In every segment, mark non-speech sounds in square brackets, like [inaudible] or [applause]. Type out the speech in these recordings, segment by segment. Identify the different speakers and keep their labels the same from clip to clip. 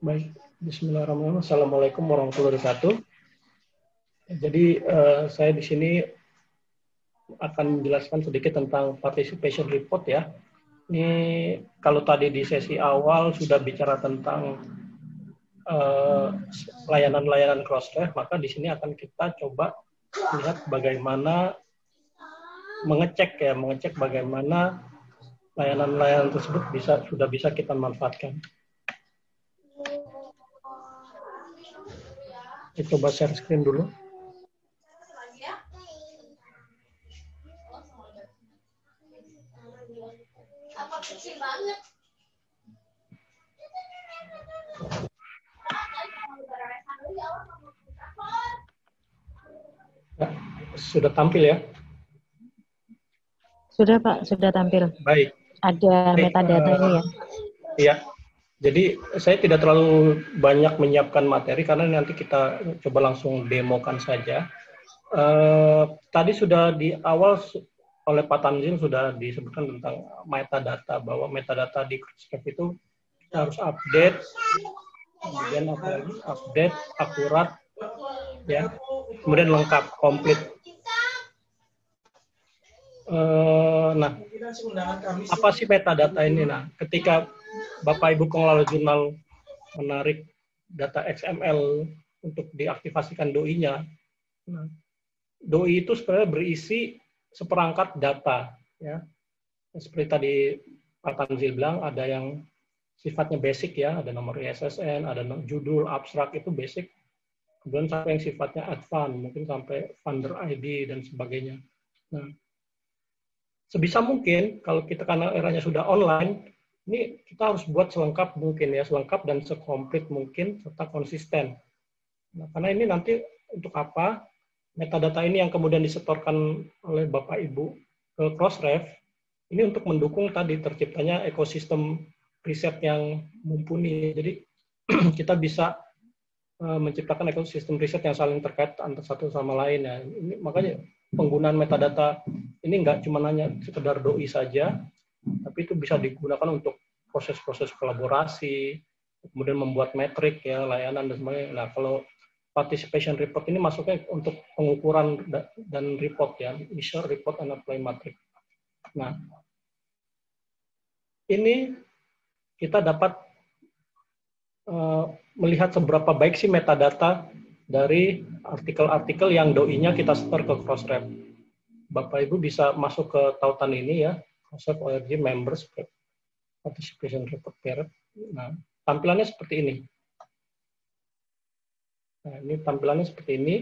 Speaker 1: Baik, Bismillahirrahmanirrahim. Assalamualaikum warahmatullahi wabarakatuh. Jadi uh, saya di sini akan menjelaskan sedikit tentang participation report ya. Ini kalau tadi di sesi awal sudah bicara tentang eh, layanan-layanan uh, crossref, maka di sini akan kita coba lihat bagaimana mengecek ya, mengecek bagaimana layanan-layanan tersebut bisa sudah bisa kita manfaatkan. Kita coba share screen dulu. Ya, sudah tampil ya?
Speaker 2: Sudah Pak, sudah tampil.
Speaker 1: Baik.
Speaker 2: Ada Baik, metadata uh, ini ya?
Speaker 1: Iya. Jadi saya tidak terlalu banyak menyiapkan materi karena nanti kita coba langsung demokan saja. Uh, tadi sudah di awal oleh Pak Tamzin sudah disebutkan tentang metadata bahwa metadata di Crisp itu harus update, kemudian lagi? Update, akurat, ya, kemudian lengkap, komplit. Uh, nah, apa sih metadata ini? Nah, ketika Bapak Ibu pengelola jurnal menarik data XML untuk diaktifasikan DOI-nya. Nah, DOI itu sebenarnya berisi seperangkat data, ya. Seperti tadi Pak Tanzil bilang, ada yang sifatnya basic ya, ada nomor ISSN, ada judul, abstrak itu basic. Kemudian sampai yang sifatnya advance, mungkin sampai funder ID dan sebagainya. Nah, sebisa mungkin kalau kita karena eranya sudah online, ini kita harus buat selengkap mungkin ya, selengkap dan sekomplit mungkin serta konsisten. Nah, karena ini nanti untuk apa? Metadata ini yang kemudian disetorkan oleh Bapak Ibu ke Crossref, ini untuk mendukung tadi terciptanya ekosistem riset yang mumpuni. Jadi [clears throat] kita bisa uh, menciptakan ekosistem riset yang saling terkait antara satu sama lain ya. Ini, makanya penggunaan metadata ini nggak cuma hanya sekedar doi saja, tapi itu bisa digunakan untuk proses-proses kolaborasi, kemudian membuat metrik ya layanan dan sebagainya. Nah kalau participation report ini masuknya untuk pengukuran dan report ya, issue report and apply matrix. Nah ini kita dapat uh, melihat seberapa baik sih metadata dari artikel-artikel yang doi-nya kita setor ke Crossref. Bapak Ibu bisa masuk ke tautan ini ya, Crossref ORG members participation report period. Nah, tampilannya seperti ini. Nah, ini tampilannya seperti ini.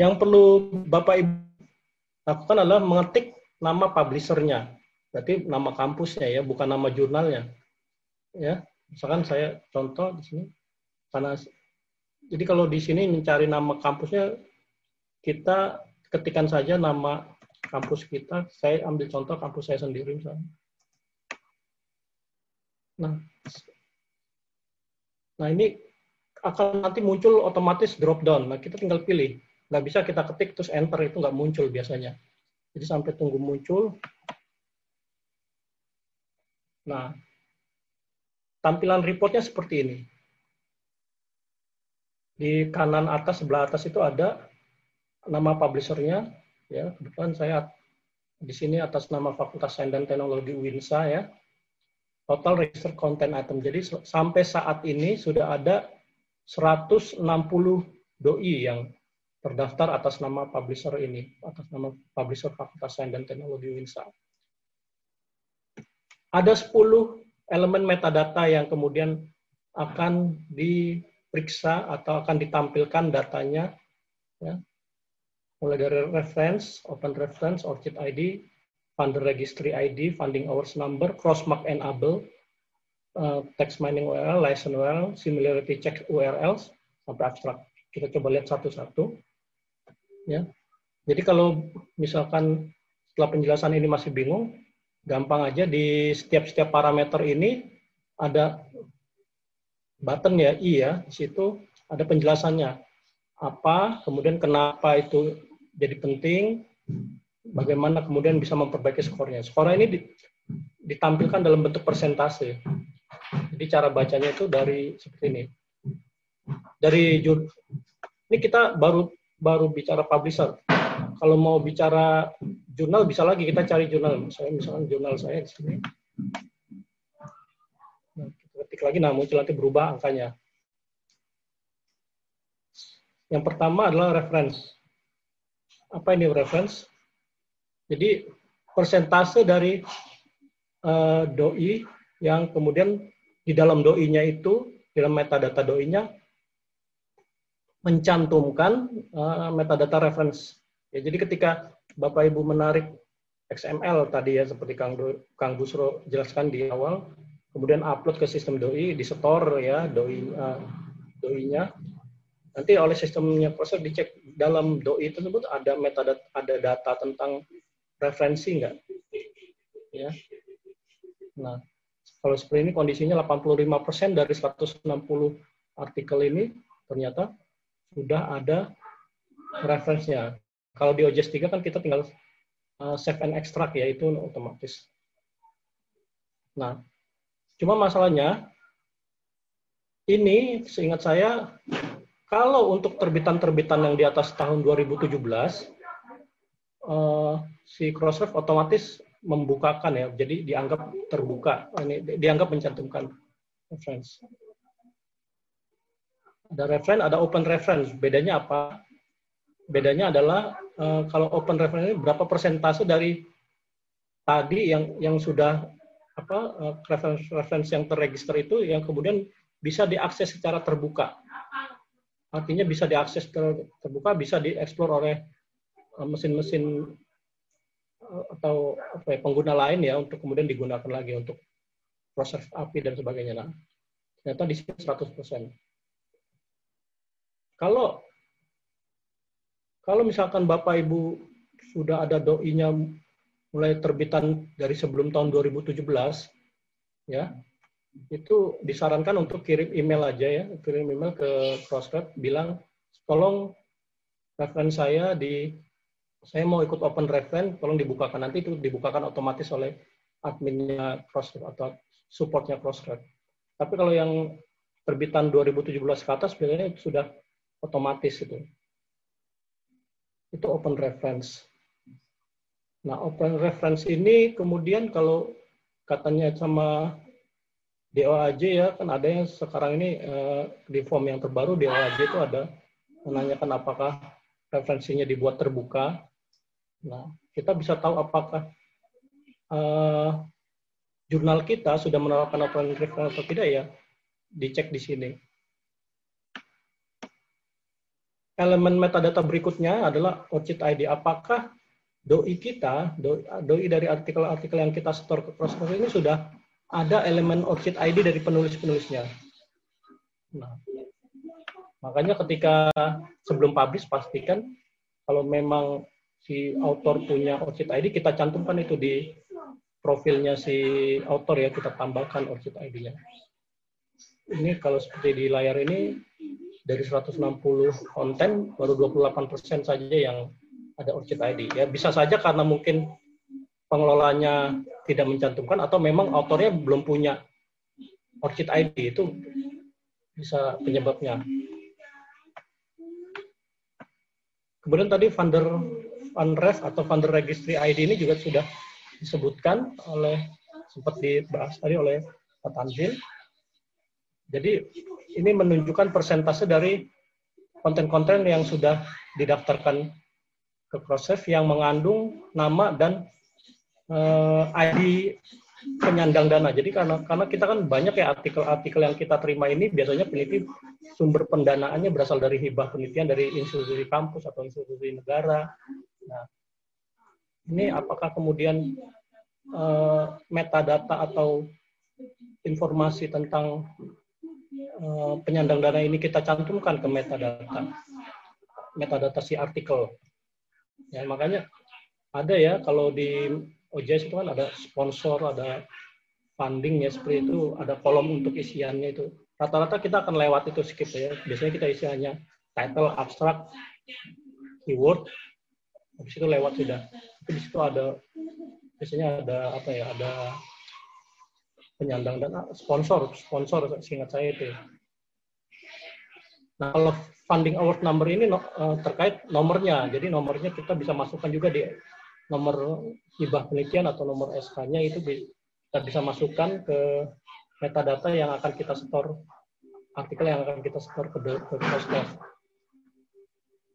Speaker 1: Yang perlu Bapak Ibu lakukan adalah mengetik nama publishernya. Berarti nama kampusnya ya, bukan nama jurnalnya. Ya, misalkan saya contoh di sini karena jadi kalau di sini mencari nama kampusnya kita ketikkan saja nama kampus kita. Saya ambil contoh kampus saya sendiri misalnya. Nah, nah ini akan nanti muncul otomatis drop down. Nah, kita tinggal pilih. Nggak bisa kita ketik terus enter itu nggak muncul biasanya. Jadi sampai tunggu muncul. Nah, tampilan reportnya seperti ini. Di kanan atas sebelah atas itu ada nama publishernya. Ya, kebetulan saya di sini atas nama Fakultas Sains dan Teknologi UINSA ya total register content item. Jadi sampai saat ini sudah ada 160 doi yang terdaftar atas nama publisher ini, atas nama publisher Fakultas Sains dan Teknologi Winsa. Ada 10 elemen metadata yang kemudian akan diperiksa atau akan ditampilkan datanya, ya. Mulai dari reference, open reference, ORCID ID, funder registry ID, funding hours number, crossmark enable, uh, text mining URL, license URL, similarity check URLs, sampai abstrak. Kita coba lihat satu-satu. Ya. Jadi kalau misalkan setelah penjelasan ini masih bingung, gampang aja di setiap-setiap parameter ini ada button ya i ya di situ ada penjelasannya apa kemudian kenapa itu jadi penting bagaimana kemudian bisa memperbaiki skornya. Skornya ini ditampilkan dalam bentuk persentase. Jadi cara bacanya itu dari seperti ini. Dari ini kita baru baru bicara publisher. Kalau mau bicara jurnal bisa lagi kita cari jurnal. Saya misalkan jurnal saya di sini. Nah, ketik lagi nah muncul nanti berubah angkanya. Yang pertama adalah reference. Apa ini reference? Jadi persentase dari uh, doi yang kemudian di dalam doi-nya itu, dalam metadata doi-nya mencantumkan uh, metadata reference. Ya, jadi ketika Bapak Ibu menarik XML tadi ya seperti Kang Do, Kang Busro jelaskan di awal, kemudian upload ke sistem doi, di store ya doi uh, doi-nya nanti oleh sistemnya proses dicek dalam doi tersebut ada metadata ada data tentang referensi enggak ya. Nah kalau seperti ini kondisinya 85% dari 160 artikel ini ternyata sudah ada referensinya. Kalau di OJS 3 kan kita tinggal uh, save and extract ya itu otomatis. Nah cuma masalahnya ini seingat saya kalau untuk terbitan-terbitan yang di atas tahun 2017, uh, si Crossref otomatis membukakan ya, jadi dianggap terbuka, ini dianggap mencantumkan reference. Ada reference, ada open reference. Bedanya apa? Bedanya adalah uh, kalau open reference ini berapa persentase dari tadi yang yang sudah apa uh, reference reference yang terregister itu yang kemudian bisa diakses secara terbuka artinya bisa diakses terbuka, bisa dieksplor oleh eh, mesin-mesin eh, atau apa ya, pengguna lain ya untuk kemudian digunakan lagi untuk proses API dan sebagainya. Nah, ternyata di sini 100%. Kalau kalau misalkan Bapak Ibu sudah ada doi-nya mulai terbitan dari sebelum tahun 2017 ya itu disarankan untuk kirim email aja ya, kirim email ke Crossref bilang tolong reference saya di saya mau ikut open reference, tolong dibukakan nanti itu dibukakan otomatis oleh adminnya Crossref atau supportnya Crossref. Tapi kalau yang terbitan 2017 ke atas biasanya sudah otomatis itu. Itu open reference. Nah, open reference ini kemudian kalau katanya sama DOAJ ya kan ada yang sekarang ini uh, di form yang terbaru DOAJ itu ada menanyakan apakah referensinya dibuat terbuka. Nah, kita bisa tahu apakah uh, jurnal kita sudah menerapkan open reference atau tidak ya, dicek di sini. Elemen metadata berikutnya adalah OCID ID. Apakah doi kita, doi, dari artikel-artikel yang kita store ke Crossroads ini sudah ada elemen ORCID ID dari penulis-penulisnya. Nah, makanya ketika sebelum publish pastikan kalau memang si author punya ORCID ID kita cantumkan itu di profilnya si author ya kita tambahkan ORCID ID-nya. Ini kalau seperti di layar ini dari 160 konten baru 28% saja yang ada ORCID ID. Ya bisa saja karena mungkin pengelolanya tidak mencantumkan atau memang autornya belum punya ORCID ID itu bisa penyebabnya. Kemudian tadi funder fundraise atau funder registry ID ini juga sudah disebutkan oleh sempat dibahas tadi oleh Pak Tanzil. Jadi ini menunjukkan persentase dari konten-konten yang sudah didaftarkan ke proses yang mengandung nama dan uh, eh, ID penyandang dana. Jadi karena karena kita kan banyak ya artikel-artikel yang kita terima ini biasanya peneliti sumber pendanaannya berasal dari hibah penelitian dari institusi kampus atau institusi negara. Nah, ini apakah kemudian uh, metadata atau informasi tentang uh, penyandang dana ini kita cantumkan ke metadata metadata si artikel. Ya, makanya ada ya kalau di OJS itu kan ada sponsor, ada funding ya seperti itu, ada kolom untuk isiannya itu. Rata-rata kita akan lewat itu skip ya. Biasanya kita isi hanya title, abstract, keyword, habis itu lewat sudah. Tapi di situ ada biasanya ada apa ya, ada penyandang dan sponsor, sponsor seingat saya itu. Nah, kalau funding award number ini uh, terkait nomornya, jadi nomornya kita bisa masukkan juga di nomor hibah penelitian atau nomor SK-nya itu kita bisa masukkan ke metadata yang akan kita store, artikel yang akan kita store ke, ke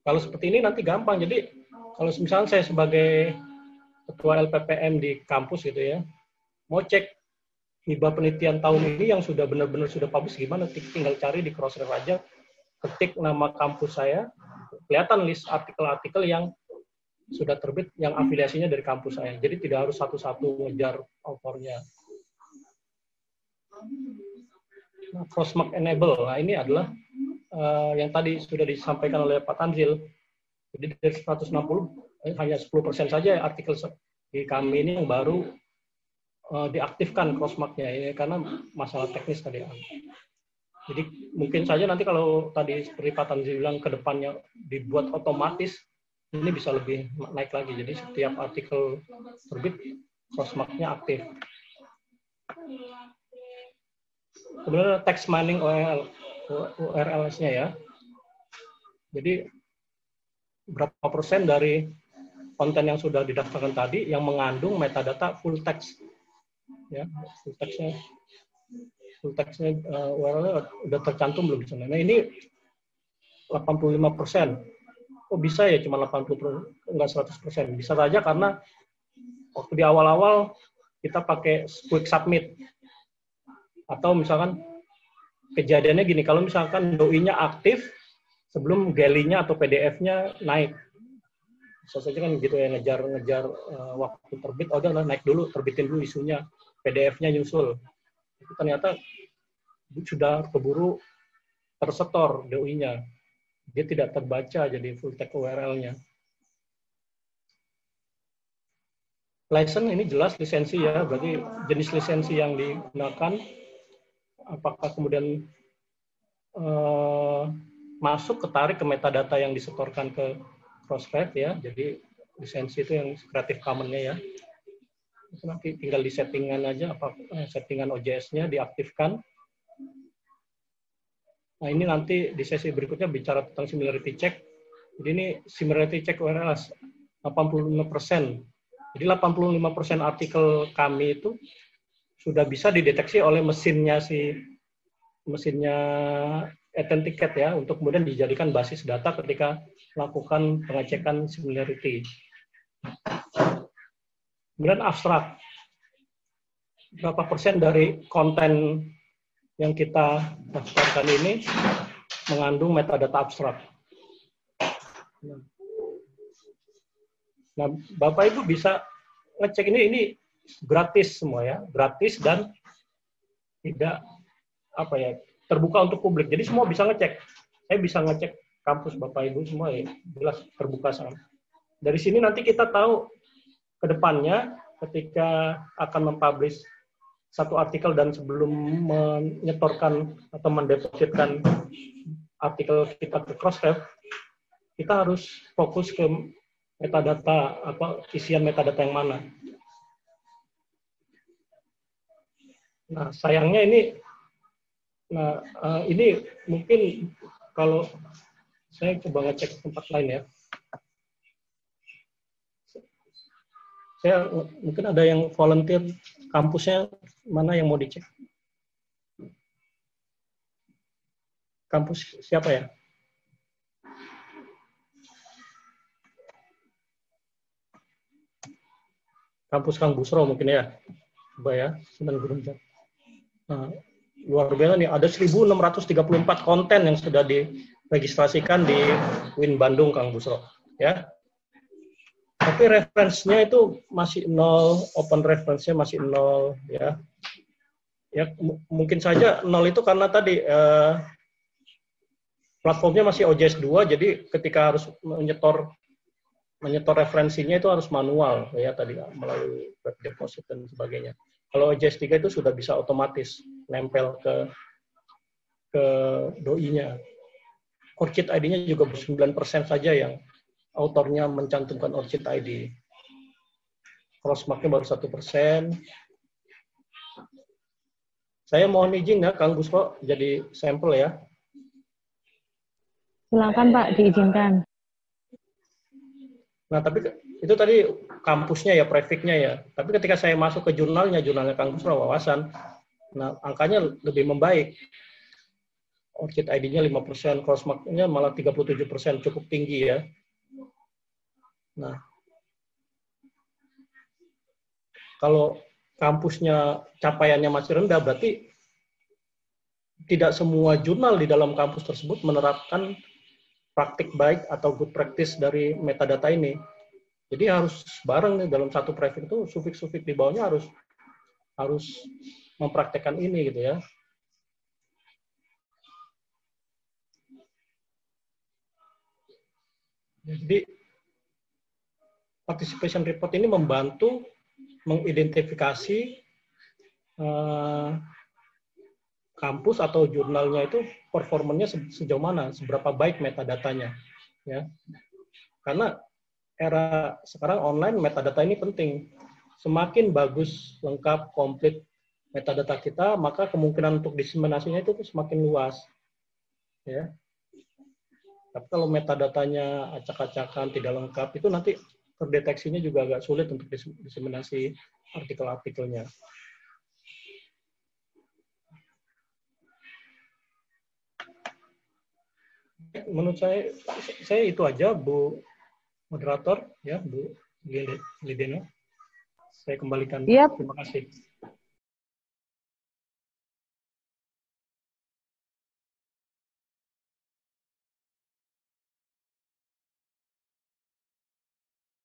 Speaker 1: Kalau seperti ini nanti gampang, jadi kalau misalnya saya sebagai ketua LPPM di kampus gitu ya, mau cek hibah penelitian tahun ini yang sudah benar-benar sudah publish gimana, tinggal cari di Crossref aja, ketik nama kampus saya, kelihatan list artikel-artikel yang sudah terbit yang afiliasinya dari kampus saya. Jadi tidak harus satu-satu ngejar autornya. Nah, Crossmark Enable, nah ini adalah uh, yang tadi sudah disampaikan oleh Pak Tanzil. Jadi dari 160 eh, hanya 10% saja artikel di kami ini yang baru uh, diaktifkan crossmarknya ya karena masalah teknis tadi. Jadi mungkin saja nanti kalau tadi seperti Pak Tanzi bilang ke depannya dibuat otomatis, ini bisa lebih naik lagi. Jadi setiap artikel terbit, crossmarknya aktif. Kemudian text mining URL, URL-nya ya. Jadi berapa persen dari konten yang sudah didaftarkan tadi yang mengandung metadata full text. Ya, full textnya full textnya uh, URL udah tercantum belum di sana. Nah ini 85 persen. Oh bisa ya cuma 80 persen, enggak 100 persen. Bisa saja karena waktu di awal-awal kita pakai quick submit. Atau misalkan kejadiannya gini, kalau misalkan doi-nya aktif sebelum galley-nya atau PDF-nya naik. Bisa saja kan gitu ya, ngejar-ngejar uh, waktu terbit, oh udah naik dulu, terbitin dulu isunya, PDF-nya nyusul itu ternyata sudah keburu tersetor DOI-nya. Dia tidak terbaca jadi full text URL-nya. License ini jelas lisensi ya, berarti jenis lisensi yang digunakan, apakah kemudian eh, masuk ketarik ke metadata yang disetorkan ke Crossref ya, jadi lisensi itu yang Creative Commons-nya ya nanti tinggal di settingan aja apa eh, settingan OJS-nya diaktifkan. Nah ini nanti di sesi berikutnya bicara tentang similarity check. Jadi ini similarity check URL 85 persen. Jadi 85 persen artikel kami itu sudah bisa dideteksi oleh mesinnya si mesinnya Ticket ya untuk kemudian dijadikan basis data ketika melakukan pengecekan similarity. Kemudian abstrak. Berapa persen dari konten yang kita daftarkan ini mengandung metadata abstrak. Nah, Bapak Ibu bisa ngecek ini ini gratis semua ya, gratis dan tidak apa ya terbuka untuk publik. Jadi semua bisa ngecek. Saya bisa ngecek kampus Bapak Ibu semua ya, jelas terbuka sama. Dari sini nanti kita tahu ke depannya ketika akan mempublish satu artikel dan sebelum menyetorkan atau mendepositkan artikel kita ke Crossref, kita harus fokus ke metadata apa isian metadata yang mana. Nah, sayangnya ini nah uh, ini mungkin kalau saya coba ngecek tempat lain ya. Saya mungkin ada yang volunteer kampusnya mana yang mau dicek? Kampus siapa ya? Kampus Kang Busro mungkin ya. Coba ya Sunan Gunung nah, luar biasa nih ada 1634 konten yang sudah diregistrasikan di Win Bandung Kang Busro ya tapi referensinya itu masih nol, open reference-nya masih nol, ya. Ya mungkin saja nol itu karena tadi eh, platformnya masih OJS 2, jadi ketika harus menyetor menyetor referensinya itu harus manual, ya tadi melalui web deposit dan sebagainya. Kalau OJS 3 itu sudah bisa otomatis nempel ke ke doi-nya. Orchid ID-nya juga 9% saja yang autornya mencantumkan orchid ID. Crossmarknya baru satu persen. Saya mohon izin ya, Kang Gusro, jadi sampel ya.
Speaker 2: Silakan Pak, diizinkan.
Speaker 1: Nah, tapi itu tadi kampusnya ya, prefeknya ya. Tapi ketika saya masuk ke jurnalnya, jurnalnya Kang Gusro Wawasan, nah angkanya lebih membaik. Orchid ID-nya 5%, crossmark-nya malah 37%, cukup tinggi ya. Nah, kalau kampusnya capaiannya masih rendah, berarti tidak semua jurnal di dalam kampus tersebut menerapkan praktik baik atau good practice dari metadata ini. Jadi harus bareng nih dalam satu prefix itu sufik-sufik di bawahnya harus harus mempraktekkan ini gitu ya. Jadi participation report ini membantu mengidentifikasi uh, kampus atau jurnalnya itu performanya sejauh mana, seberapa baik metadatanya, ya. Karena era sekarang online metadata ini penting. Semakin bagus, lengkap, komplit metadata kita, maka kemungkinan untuk diseminasinya itu semakin luas, ya. Tapi kalau metadatanya acak-acakan, tidak lengkap, itu nanti terdeteksinya juga agak sulit untuk diseminasi artikel-artikelnya. Menurut saya, saya itu aja, Bu moderator, ya, Bu Lideno. Saya kembalikan.
Speaker 2: Yep.
Speaker 1: Terima kasih.